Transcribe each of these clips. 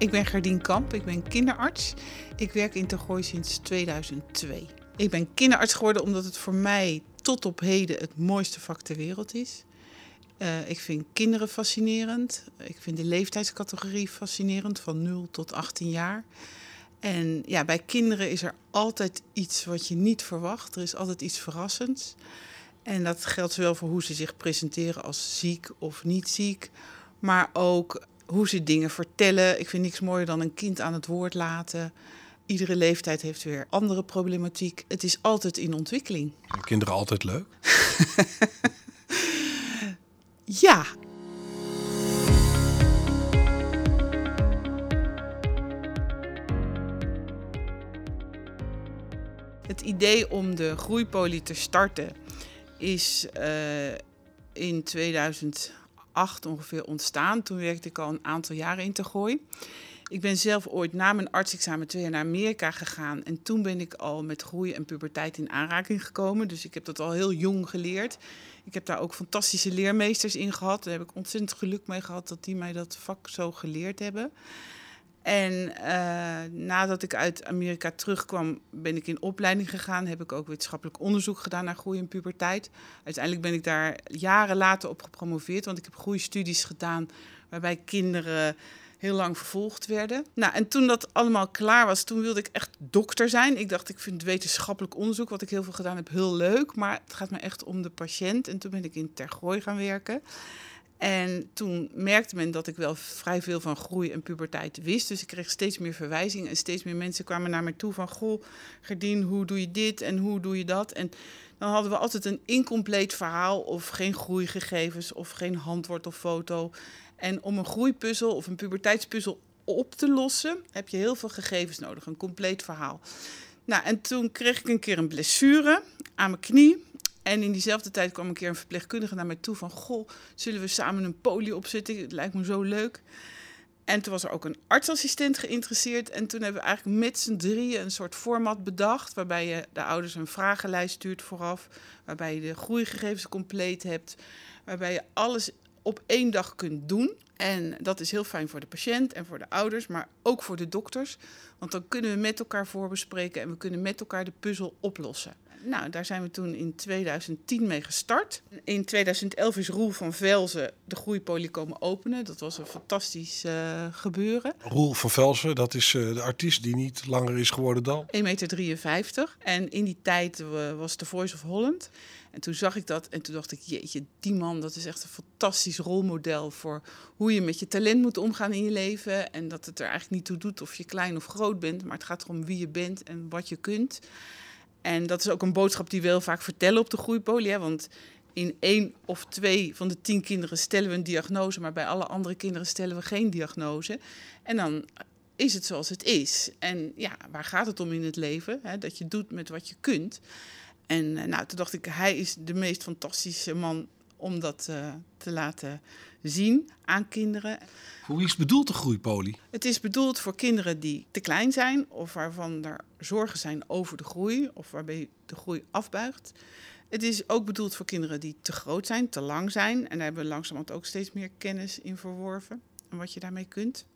Ik ben Gerdien Kamp, ik ben kinderarts. Ik werk in Tergooi sinds 2002. Ik ben kinderarts geworden omdat het voor mij tot op heden het mooiste vak ter wereld is. Uh, ik vind kinderen fascinerend. Ik vind de leeftijdscategorie fascinerend, van 0 tot 18 jaar. En ja, bij kinderen is er altijd iets wat je niet verwacht. Er is altijd iets verrassends. En dat geldt zowel voor hoe ze zich presenteren als ziek of niet ziek, maar ook hoe ze dingen vertellen. Ik vind niks mooier dan een kind aan het woord laten. Iedere leeftijd heeft weer andere problematiek. Het is altijd in ontwikkeling. Zijn kinderen altijd leuk? ja. Het idee om de groeipolie te starten is uh, in 2008 ongeveer ontstaan. Toen werkte ik al een aantal jaren in Tergooi. Ik ben zelf ooit na mijn artsexamen twee jaar naar Amerika gegaan. En toen ben ik al met groei en puberteit in aanraking gekomen. Dus ik heb dat al heel jong geleerd. Ik heb daar ook fantastische leermeesters in gehad. Daar heb ik ontzettend geluk mee gehad dat die mij dat vak zo geleerd hebben. En uh, nadat ik uit Amerika terugkwam, ben ik in opleiding gegaan. Heb ik ook wetenschappelijk onderzoek gedaan naar groei en puberteit. Uiteindelijk ben ik daar jaren later op gepromoveerd, want ik heb groeistudies gedaan waarbij kinderen heel lang vervolgd werden. Nou, en toen dat allemaal klaar was, toen wilde ik echt dokter zijn. Ik dacht, ik vind wetenschappelijk onderzoek, wat ik heel veel gedaan heb, heel leuk. Maar het gaat me echt om de patiënt. En toen ben ik in Tergooi gaan werken. En toen merkte men dat ik wel vrij veel van groei en puberteit wist. Dus ik kreeg steeds meer verwijzingen en steeds meer mensen kwamen naar mij toe van... Goh, Gerdien, hoe doe je dit en hoe doe je dat? En dan hadden we altijd een incompleet verhaal of geen groeigegevens of geen handwoord of foto. En om een groeipuzzel of een puberteitspuzzel op te lossen heb je heel veel gegevens nodig, een compleet verhaal. Nou, en toen kreeg ik een keer een blessure aan mijn knie. En in diezelfde tijd kwam een keer een verpleegkundige naar mij toe van... Goh, zullen we samen een poli opzetten? Het lijkt me zo leuk. En toen was er ook een artsassistent geïnteresseerd. En toen hebben we eigenlijk met z'n drieën een soort format bedacht... waarbij je de ouders een vragenlijst stuurt vooraf... waarbij je de groeigegevens compleet hebt... waarbij je alles op één dag kunt doen. En dat is heel fijn voor de patiënt en voor de ouders, maar ook voor de dokters. Want dan kunnen we met elkaar voorbespreken en we kunnen met elkaar de puzzel oplossen. Nou, daar zijn we toen in 2010 mee gestart. In 2011 is Roel van Velzen de groeipolie komen openen. Dat was een fantastisch uh, gebeuren. Roel van Velzen, dat is uh, de artiest die niet langer is geworden dan? 1,53 meter. En in die tijd uh, was de Voice of Holland. En toen zag ik dat en toen dacht ik, jeetje, die man, dat is echt een fantastisch rolmodel voor hoe je met je talent moet omgaan in je leven. En dat het er eigenlijk niet toe doet of je klein of groot bent, maar het gaat erom wie je bent en wat je kunt. En dat is ook een boodschap die we heel vaak vertellen op de groeipolie. Want in één of twee van de tien kinderen stellen we een diagnose, maar bij alle andere kinderen stellen we geen diagnose. En dan is het zoals het is. En ja, waar gaat het om in het leven? Hè? Dat je doet met wat je kunt. En uh, nou, toen dacht ik, hij is de meest fantastische man om dat uh, te laten zien aan kinderen. Voor wie is bedoeld, de groeipolie? Het is bedoeld voor kinderen die te klein zijn of waarvan er zorgen zijn over de groei of waarbij de groei afbuigt. Het is ook bedoeld voor kinderen die te groot zijn, te lang zijn. En daar hebben we langzamerhand ook steeds meer kennis in verworven en wat je daarmee kunt.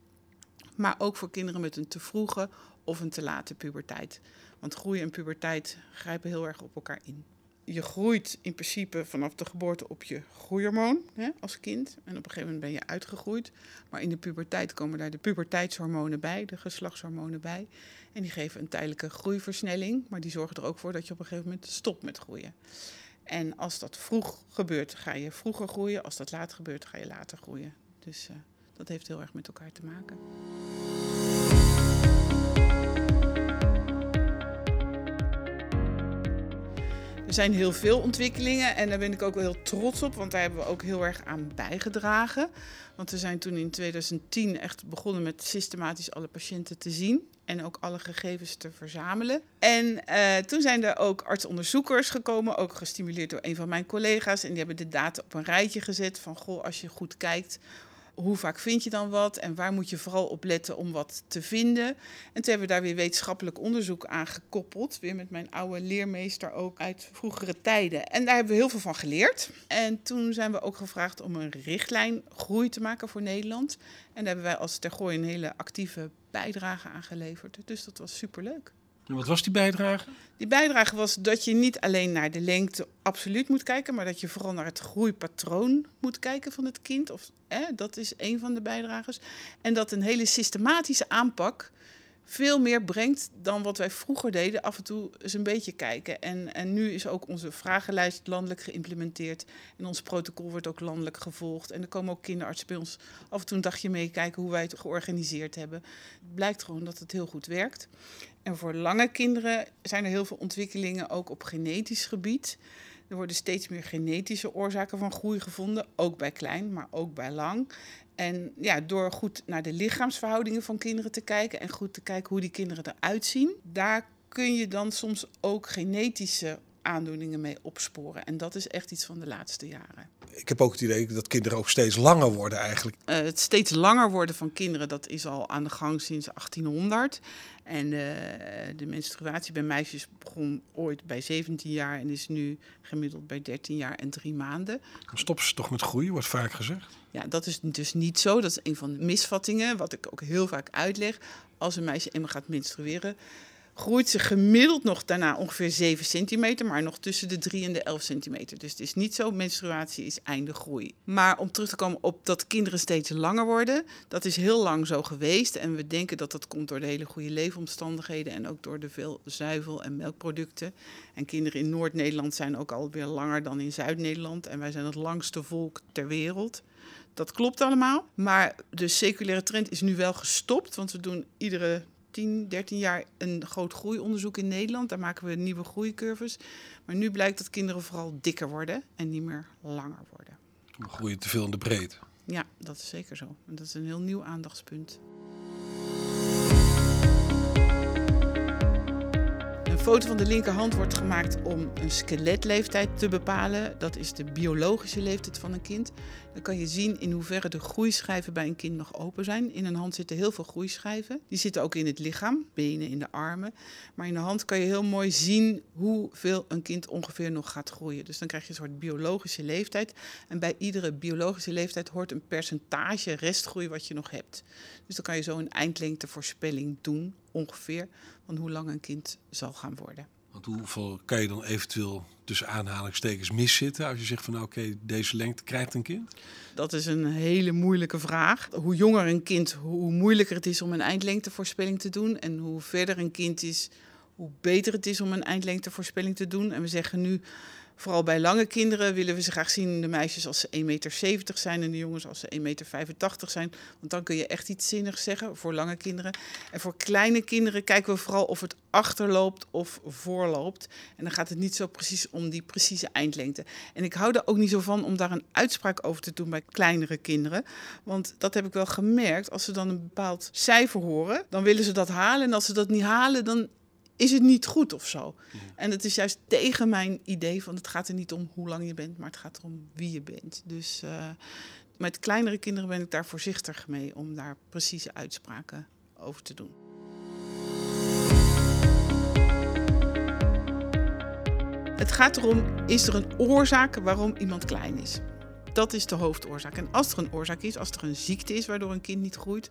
Maar ook voor kinderen met een te vroege of een te late puberteit. Want groei en puberteit grijpen heel erg op elkaar in je groeit in principe vanaf de geboorte op je groeihormoon hè, als kind. En op een gegeven moment ben je uitgegroeid. Maar in de puberteit komen daar de puberteitshormonen bij, de geslachtshormonen bij. En die geven een tijdelijke groeiversnelling. Maar die zorgen er ook voor dat je op een gegeven moment stopt met groeien. En als dat vroeg gebeurt, ga je vroeger groeien. Als dat laat gebeurt, ga je later groeien. Dus uh, dat heeft heel erg met elkaar te maken. Zijn heel veel ontwikkelingen en daar ben ik ook wel heel trots op, want daar hebben we ook heel erg aan bijgedragen. Want we zijn toen in 2010 echt begonnen met systematisch alle patiënten te zien en ook alle gegevens te verzamelen. En uh, toen zijn er ook artsonderzoekers gekomen, ook gestimuleerd door een van mijn collega's. En die hebben de data op een rijtje gezet van, goh, als je goed kijkt, hoe vaak vind je dan wat en waar moet je vooral op letten om wat te vinden. En toen hebben we daar weer wetenschappelijk onderzoek aan gekoppeld, weer met mijn oude leermeester ook uit vroegere tijden. En daar hebben we heel veel van geleerd. En toen zijn we ook gevraagd om een richtlijn groei te maken voor Nederland. En daar hebben wij als Tergooi een hele actieve bijdrage aan geleverd. Dus dat was superleuk. En wat was die bijdrage? Die bijdrage was dat je niet alleen naar de lengte absoluut moet kijken, maar dat je vooral naar het groeipatroon moet kijken van het kind. Of, dat is een van de bijdragers. En dat een hele systematische aanpak veel meer brengt dan wat wij vroeger deden. Af en toe eens een beetje kijken. En, en nu is ook onze vragenlijst landelijk geïmplementeerd. En ons protocol wordt ook landelijk gevolgd. En er komen ook kinderartsen bij ons af en toe een dagje meekijken hoe wij het georganiseerd hebben. Het blijkt gewoon dat het heel goed werkt. En voor lange kinderen zijn er heel veel ontwikkelingen ook op genetisch gebied. Er worden steeds meer genetische oorzaken van groei gevonden, ook bij klein, maar ook bij lang. En ja, door goed naar de lichaamsverhoudingen van kinderen te kijken en goed te kijken hoe die kinderen eruit zien, daar kun je dan soms ook genetische aandoeningen mee opsporen. En dat is echt iets van de laatste jaren. Ik heb ook het idee dat kinderen ook steeds langer worden eigenlijk. Uh, het steeds langer worden van kinderen, dat is al aan de gang sinds 1800. En uh, de menstruatie bij meisjes begon ooit bij 17 jaar en is nu gemiddeld bij 13 jaar en 3 maanden. Dan stoppen ze toch met groeien, wordt vaak gezegd. Ja, dat is dus niet zo. Dat is een van de misvattingen, wat ik ook heel vaak uitleg. Als een meisje eenmaal gaat menstrueren, groeit ze gemiddeld nog daarna ongeveer 7 centimeter, maar nog tussen de 3 en de 11 centimeter. Dus het is niet zo, menstruatie is einde groei. Maar om terug te komen op dat kinderen steeds langer worden, dat is heel lang zo geweest. En we denken dat dat komt door de hele goede leefomstandigheden en ook door de veel zuivel- en melkproducten. En kinderen in Noord-Nederland zijn ook alweer langer dan in Zuid-Nederland. En wij zijn het langste volk ter wereld. Dat klopt allemaal. Maar de seculaire trend is nu wel gestopt, want we doen iedere 10, 13 jaar een groot groeionderzoek in Nederland. Daar maken we nieuwe groeicurves. Maar nu blijkt dat kinderen vooral dikker worden en niet meer langer worden. We groeien te veel in de breedte. Ja, dat is zeker zo. En dat is een heel nieuw aandachtspunt. Foto van de linkerhand wordt gemaakt om een skeletleeftijd te bepalen. Dat is de biologische leeftijd van een kind. Dan kan je zien in hoeverre de groeischijven bij een kind nog open zijn. In een hand zitten heel veel groeischijven. Die zitten ook in het lichaam, benen, in de armen. Maar in de hand kan je heel mooi zien hoeveel een kind ongeveer nog gaat groeien. Dus dan krijg je een soort biologische leeftijd. En bij iedere biologische leeftijd hoort een percentage restgroei wat je nog hebt. Dus dan kan je zo een eindlengtevoorspelling doen, ongeveer, van hoe lang een kind zal gaan worden. Want hoeveel kan je dan eventueel tussen aanhalingstekens miszitten als je zegt van nou, oké, deze lengte krijgt een kind? Dat is een hele moeilijke vraag. Hoe jonger een kind, hoe moeilijker het is om een eindlengtevoorspelling te doen. En hoe verder een kind is, hoe beter het is om een eindlengtevoorspelling te doen. En we zeggen nu Vooral bij lange kinderen willen we ze graag zien, de meisjes als ze 1,70 meter zijn en de jongens als ze 1,85 meter zijn. Want dan kun je echt iets zinnigs zeggen voor lange kinderen. En voor kleine kinderen kijken we vooral of het achterloopt of voorloopt. En dan gaat het niet zo precies om die precieze eindlengte. En ik hou er ook niet zo van om daar een uitspraak over te doen bij kleinere kinderen. Want dat heb ik wel gemerkt. Als ze dan een bepaald cijfer horen, dan willen ze dat halen. En als ze dat niet halen, dan is het niet goed of zo. En het is juist tegen mijn idee van het gaat er niet om hoe lang je bent, maar het gaat erom wie je bent. Dus uh, met kleinere kinderen ben ik daar voorzichtig mee om daar precieze uitspraken over te doen. Het gaat erom, is er een oorzaak waarom iemand klein is? Dat is de hoofdoorzaak. En als er een oorzaak is, als er een ziekte is waardoor een kind niet groeit,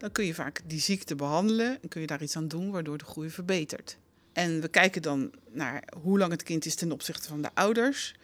dan kun je vaak die ziekte behandelen en kun je daar iets aan doen waardoor de groei verbetert. En we kijken dan naar hoe lang het kind is ten opzichte van de ouders.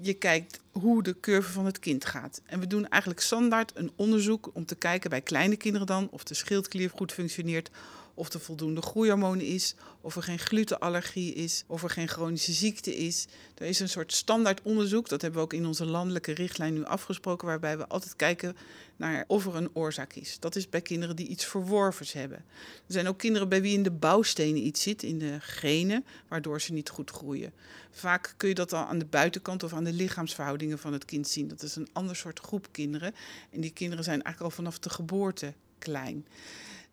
Je kijkt hoe de curve van het kind gaat. En we doen eigenlijk standaard een onderzoek om te kijken bij kleine kinderen dan of de schildklier goed functioneert, of er voldoende groeihormonen is, of er geen glutenallergie is, of er geen chronische ziekte is. Er is een soort standaard onderzoek, dat hebben we ook in onze landelijke richtlijn nu afgesproken, waarbij we altijd kijken naar of er een oorzaak is. Dat is bij kinderen die iets verworvens hebben. Er zijn ook kinderen bij wie in de bouwstenen iets zit, in de genen, waardoor ze niet goed groeien. Vaak kun je dat al aan de buitenkant of aan de lichaamsverhoudingen van het kind zien. Dat is een ander soort groep kinderen. En die kinderen zijn eigenlijk al vanaf de geboorte klein.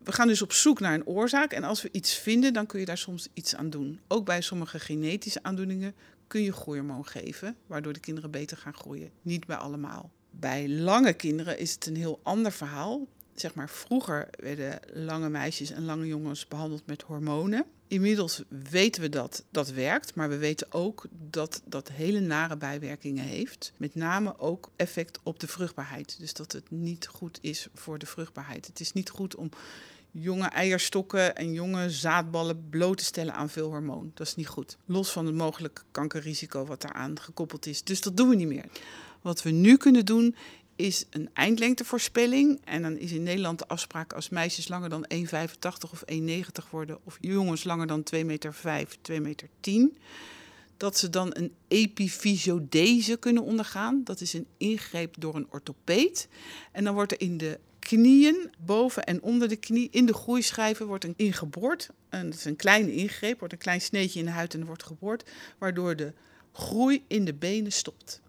We gaan dus op zoek naar een oorzaak en als we iets vinden, dan kun je daar soms iets aan doen. Ook bij sommige genetische aandoeningen kun je groeihormoon geven, waardoor de kinderen beter gaan groeien. Niet bij allemaal, Bij lange kinderen is het een heel ander verhaal. Zeg maar, vroeger werden lange meisjes en lange jongens behandeld met hormonen. Inmiddels weten we dat dat werkt, maar we weten ook dat dat hele nare bijwerkingen heeft. Met name ook effect op de vruchtbaarheid. Dus dat het niet goed is voor de vruchtbaarheid. Het is niet goed om jonge eierstokken en jonge zaadballen bloot te stellen aan veel hormoon. Dat is niet goed. Los van het mogelijk kankerrisico wat daaraan gekoppeld is. Dus dat doen we niet meer. Wat we nu kunnen doen is een eindlengtevoorspelling. En dan is in Nederland de afspraak als meisjes langer dan 1,85 of 1,90 worden... of jongens langer dan 2,5 meter, 5, 2 meter 10... dat ze dan een epifysiodese kunnen ondergaan. Dat is een ingreep door een orthopeed. En dan wordt er in de knieën, boven en onder de knie, in de groeischijven wordt een ingeboord. En dat is een kleine ingreep, wordt een klein sneetje in de huid en wordt geboord, waardoor de groei in de benen stopt.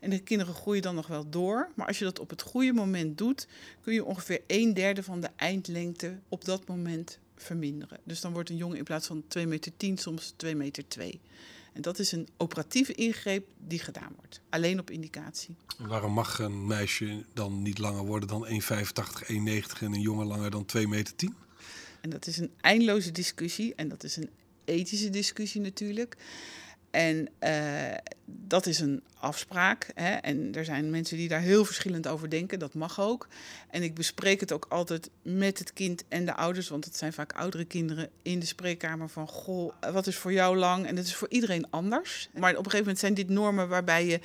En de kinderen groeien dan nog wel door. Maar als je dat op het goede moment doet, kun je ongeveer een derde van de eindlengte op dat moment verminderen. Dus dan wordt een jongen in plaats van 2,10 meter soms 2,2 meter. En dat is een operatieve ingreep die gedaan wordt. Alleen op indicatie. Waarom mag een meisje dan niet langer worden dan 1,85, 1,90 en een jongen langer dan 2,10 meter? En dat is een eindeloze discussie. En dat is een ethische discussie natuurlijk. En uh, dat is een afspraak. Hè? En er zijn mensen die daar heel verschillend over denken. Dat mag ook. En ik bespreek het ook altijd met het kind en de ouders. Want het zijn vaak oudere kinderen in de spreekkamer. Van goh, wat is voor jou lang? En dat is voor iedereen anders. Maar op een gegeven moment zijn dit normen waarbij je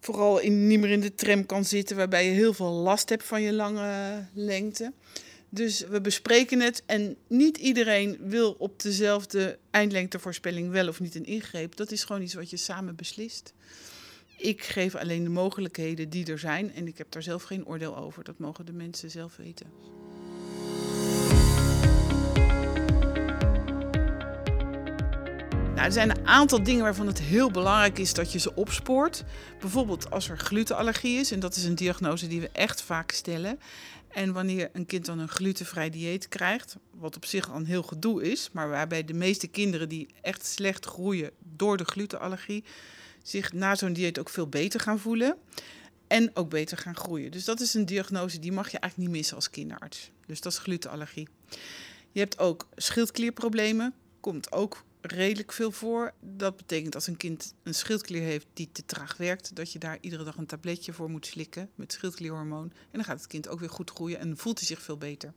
vooral in, niet meer in de tram kan zitten. Waarbij je heel veel last hebt van je lange lengte. Dus we bespreken het en niet iedereen wil op dezelfde eindlengtevoorspelling wel of niet een ingreep. Dat is gewoon iets wat je samen beslist. Ik geef alleen de mogelijkheden die er zijn en ik heb daar zelf geen oordeel over. Dat mogen de mensen zelf weten. Nou, er zijn een aantal dingen waarvan het heel belangrijk is dat je ze opspoort. Bijvoorbeeld als er glutenallergie is, en dat is een diagnose die we echt vaak stellen. En wanneer een kind dan een glutenvrij dieet krijgt, wat op zich al een heel gedoe is, maar waarbij de meeste kinderen die echt slecht groeien door de glutenallergie, zich na zo'n dieet ook veel beter gaan voelen en ook beter gaan groeien. Dus dat is een diagnose die mag je eigenlijk niet missen als kinderarts. Dus dat is glutenallergie. Je hebt ook schildklierproblemen, komt ook redelijk veel voor. Dat betekent als een kind een schildklier heeft die te traag werkt, dat je daar iedere dag een tabletje voor moet slikken met schildklierhormoon. En dan gaat het kind ook weer goed groeien en voelt hij zich veel beter.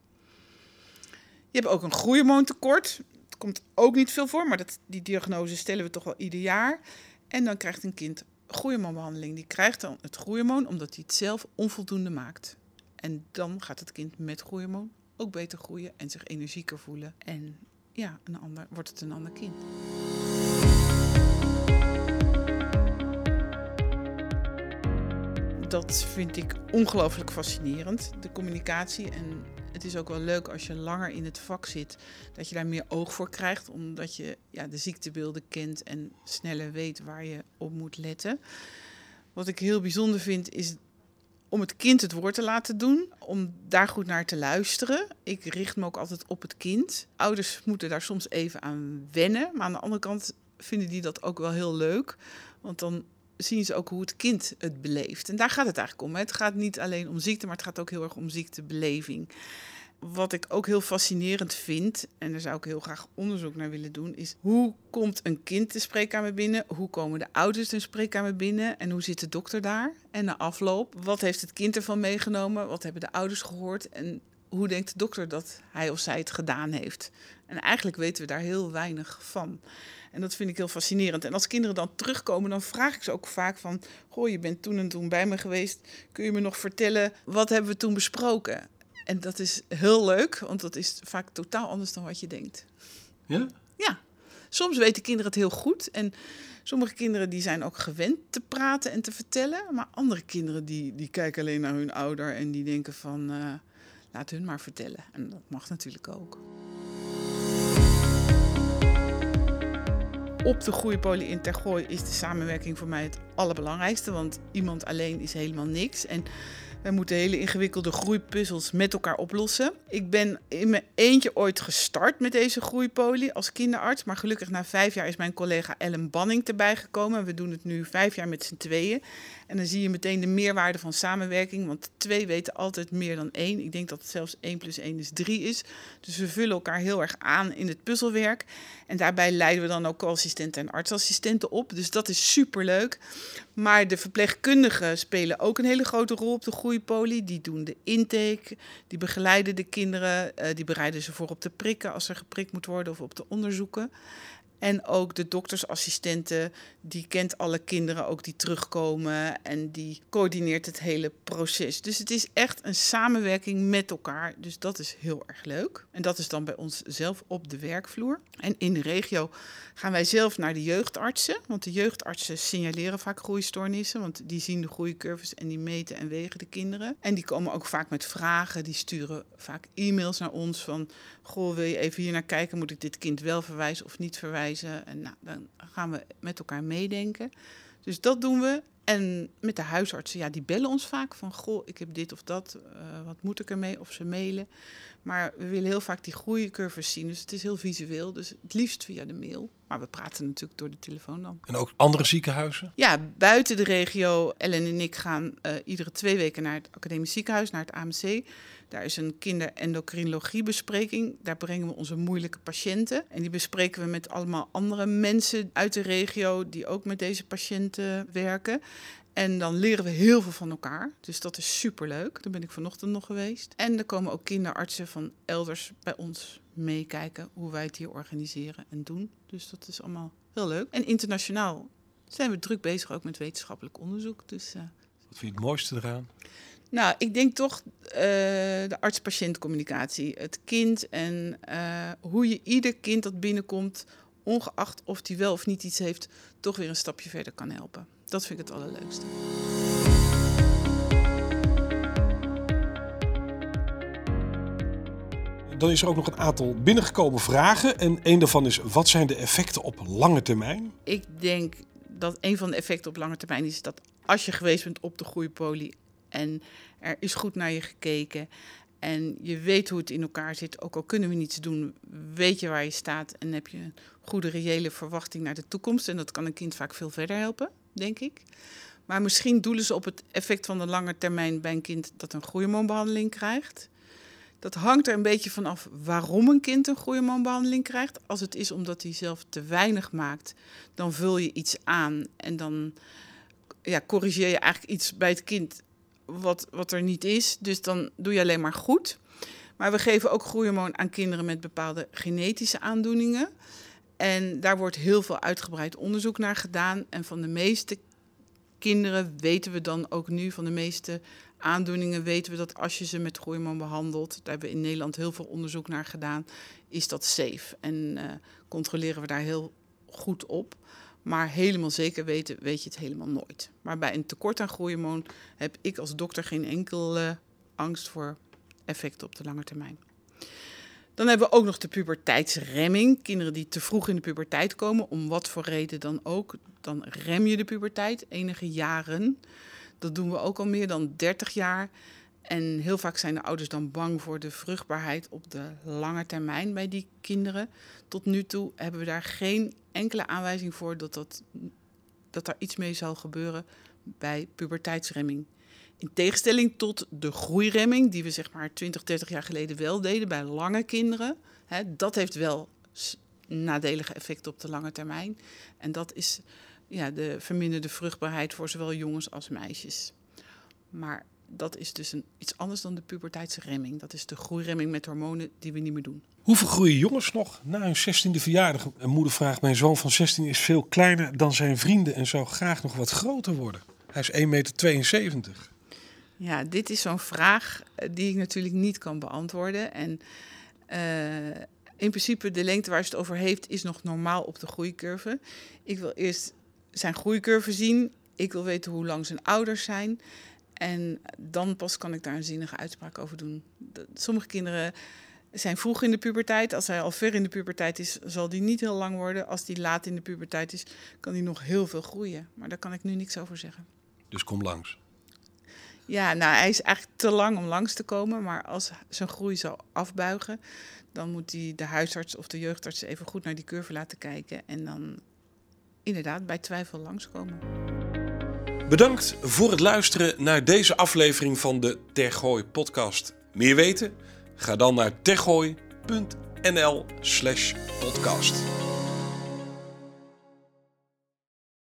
Je hebt ook een groeihormoontekort. Dat komt ook niet veel voor, maar dat, die diagnose stellen we toch wel ieder jaar. En dan krijgt een kind groeihormoonbehandeling. Die krijgt dan het groeihormoon omdat hij het zelf onvoldoende maakt. En dan gaat het kind met groeihormoon ook beter groeien en zich energieker voelen. En ja, een ander, wordt het een ander kind. Dat vind ik ongelooflijk fascinerend, de communicatie. En het is ook wel leuk als je langer in het vak zit, dat je daar meer oog voor krijgt, omdat je ja, de ziektebeelden kent en sneller weet waar je op moet letten. Wat ik heel bijzonder vind, is om het kind het woord te laten doen, om daar goed naar te luisteren. Ik richt me ook altijd op het kind. Ouders moeten daar soms even aan wennen, maar aan de andere kant vinden die dat ook wel heel leuk, want dan zien ze ook hoe het kind het beleeft. En daar gaat het eigenlijk om. Het gaat niet alleen om ziekte, maar het gaat ook heel erg om ziektebeleving wat ik ook heel fascinerend vind, en daar zou ik heel graag onderzoek naar willen doen, is hoe komt een kind de spreekkamer binnen? Hoe komen de ouders de spreekkamer binnen? En hoe zit de dokter daar? En na afloop, wat heeft het kind ervan meegenomen? Wat hebben de ouders gehoord? En hoe denkt de dokter dat hij of zij het gedaan heeft? En eigenlijk weten we daar heel weinig van. En dat vind ik heel fascinerend. En als kinderen dan terugkomen, dan vraag ik ze ook vaak van... Goh, je bent toen en toen bij me geweest. Kun je me nog vertellen, wat hebben we toen besproken? En dat is heel leuk, want dat is vaak totaal anders dan wat je denkt. Ja? Ja. Soms weten kinderen het heel goed. En sommige kinderen die zijn ook gewend te praten en te vertellen. Maar andere kinderen die, die kijken alleen naar hun ouder en die denken van... Uh, laat hun maar vertellen. En dat mag natuurlijk ook. Op de groeipolie in Tergooi is de samenwerking voor mij het allerbelangrijkste. Want iemand alleen is helemaal niks. En Wij moeten hele ingewikkelde groeipuzzels met elkaar oplossen. Ik ben in mijn eentje ooit gestart met deze groeipolie als kinderarts. Maar gelukkig na vijf jaar is mijn collega Ellen Banning erbij gekomen. We doen het nu vijf jaar met z'n tweeën. En dan zie je meteen de meerwaarde van samenwerking. Want twee weten altijd meer dan één. Ik denk dat het zelfs 1 plus 1 is 3 is. Dus we vullen elkaar heel erg aan in het puzzelwerk. En daarbij leiden we dan ook co-assistenten en artsassistenten op. Dus dat is superleuk. Maar de verpleegkundigen spelen ook een hele grote rol op de Die doen de intake, die begeleiden de kinderen, eh, die bereiden ze voor op de prikken als er geprikt moet worden of op de onderzoeken. En ook de doktersassistenten, die kent alle kinderen ook die terugkomen en die coördineert het hele proces. Dus het is echt een samenwerking met elkaar. Dus dat is heel erg leuk. En dat is dan bij ons zelf op de werkvloer. En in de regio gaan wij zelf naar de jeugdartsen, want de jeugdartsen signaleren vaak groeistoornissen, want die zien de groeicurves en die meten en wegen de kinderen. En die komen ook vaak met vragen, die sturen vaak e-mails naar ons van, goh, wil je even hier naar kijken, moet ik dit kind wel verwijzen of niet verwijzen? En nou, dan gaan we met elkaar meedenken. Dus dat doen we. En met de huisartsen, ja, die bellen ons vaak van... goh, ik heb dit of dat, uh, wat moet ik ermee? Of ze mailen. Maar we willen heel vaak die groeicurves zien. Dus het is heel visueel, dus het liefst via de mail. Maar we praten natuurlijk door de telefoon dan. En ook andere ziekenhuizen? Ja, buiten de regio. Ellen en ik gaan uh, iedere twee weken naar het academisch ziekenhuis, naar het AMC... Daar is een kinderendocrinologiebespreking. Daar brengen we onze moeilijke patiënten. En die bespreken we met allemaal andere mensen uit de regio die ook met deze patiënten werken. En dan leren we heel veel van elkaar. Dus dat is superleuk. Daar ben ik vanochtend nog geweest. En er komen ook kinderartsen van elders bij ons meekijken hoe wij het hier organiseren en doen. Dus dat is allemaal heel leuk. En internationaal zijn we druk bezig ook met wetenschappelijk onderzoek. Dus, uh... Wat vind je het mooiste eraan? Nou, ik denk toch uh, de arts-patiëntcommunicatie. Het kind en uh, hoe je ieder kind dat binnenkomt, ongeacht of hij wel of niet iets heeft, toch weer een stapje verder kan helpen. Dat vind ik het allerleukste. Dan is er ook nog een aantal binnengekomen vragen. En een daarvan is: wat zijn de effecten op lange termijn? Ik denk dat een van de effecten op lange termijn is dat als je geweest bent op de groeipolie en er is goed naar je gekeken. En je weet hoe het in elkaar zit. Ook al kunnen we niets doen, weet je waar je staat. En heb je een goede reële verwachting naar de toekomst. En dat kan een kind vaak veel verder helpen, denk ik. Maar misschien doelen ze op het effect van de lange termijn bij een kind dat een groeihormoonbehandeling krijgt. Dat hangt er een beetje vanaf waarom een kind een groeihormoonbehandeling krijgt. Als het is omdat hij zelf te weinig maakt, dan vul je iets aan en dan ja, corrigeer je eigenlijk iets bij het kind wat, wat er niet is. Dus dan doe je alleen maar goed. Maar we geven ook groeihormoon aan kinderen met bepaalde genetische aandoeningen. En daar wordt heel veel uitgebreid onderzoek naar gedaan. En van de meeste kinderen weten we dan ook nu, van de meeste aandoeningen weten we dat als je ze met groeihormoon behandelt, daar hebben we in Nederland heel veel onderzoek naar gedaan, is dat safe. En uh, controleren we daar heel goed op. Maar helemaal zeker weten, weet je het helemaal nooit. Maar bij een tekort aan groeihormoon heb ik als dokter geen enkele angst voor effecten op de lange termijn. Dan hebben we ook nog de puberteitsremming. Kinderen die te vroeg in de puberteit komen, om wat voor reden dan ook. Dan rem je de puberteit enige jaren. Dat doen we ook al meer dan 30 jaar. En heel vaak zijn de ouders dan bang voor de vruchtbaarheid op de lange termijn bij die kinderen. Tot nu toe hebben we daar geen enkele aanwijzing voor dat, dat, dat daar iets mee zal gebeuren bij puberteitsremming. In tegenstelling tot de groeiremming, die we zeg maar 20, 30 jaar geleden wel deden bij lange kinderen. Hè, dat heeft wel nadelige effecten op de lange termijn. En dat is ja, de verminderde vruchtbaarheid voor zowel jongens als meisjes. Maar dat is dus iets anders dan de puberteitsremming. Dat is de groeiremming met hormonen die we niet meer doen. Hoeveel groeien jongens nog na hun 16e verjaardag? Een moeder vraagt: Mijn zoon van 16 is veel kleiner dan zijn vrienden en zou graag nog wat groter worden. Hij is 1,72 meter. Ja, dit is zo'n vraag eh, die ik natuurlijk niet kan beantwoorden. En uh, in principe, de lengte waar ze het over heeft, is nog normaal op de groeicurve. Ik wil eerst zijn groeicurve zien. Ik wil weten hoe lang zijn ouders zijn. En dan pas kan ik daar een zinnige uitspraak over doen. Sommige kinderen zijn vroeg in de puberteit. Als hij al ver in de puberteit is, zal die niet heel lang worden. Als die laat in de puberteit is, kan die nog heel veel groeien. Maar daar kan ik nu niks over zeggen. Dus kom langs. Ja, nou, hij is eigenlijk te lang om langs te komen. Maar als zijn groei zal afbuigen, dan moet hij de huisarts of de jeugdarts even goed naar die curve laten kijken. En dan inderdaad bij twijfel langskomen. Bedankt voor het luisteren naar deze aflevering van de Tergooi podcast. Meer weten? Ga dan naar tergooi.nl slash podcast.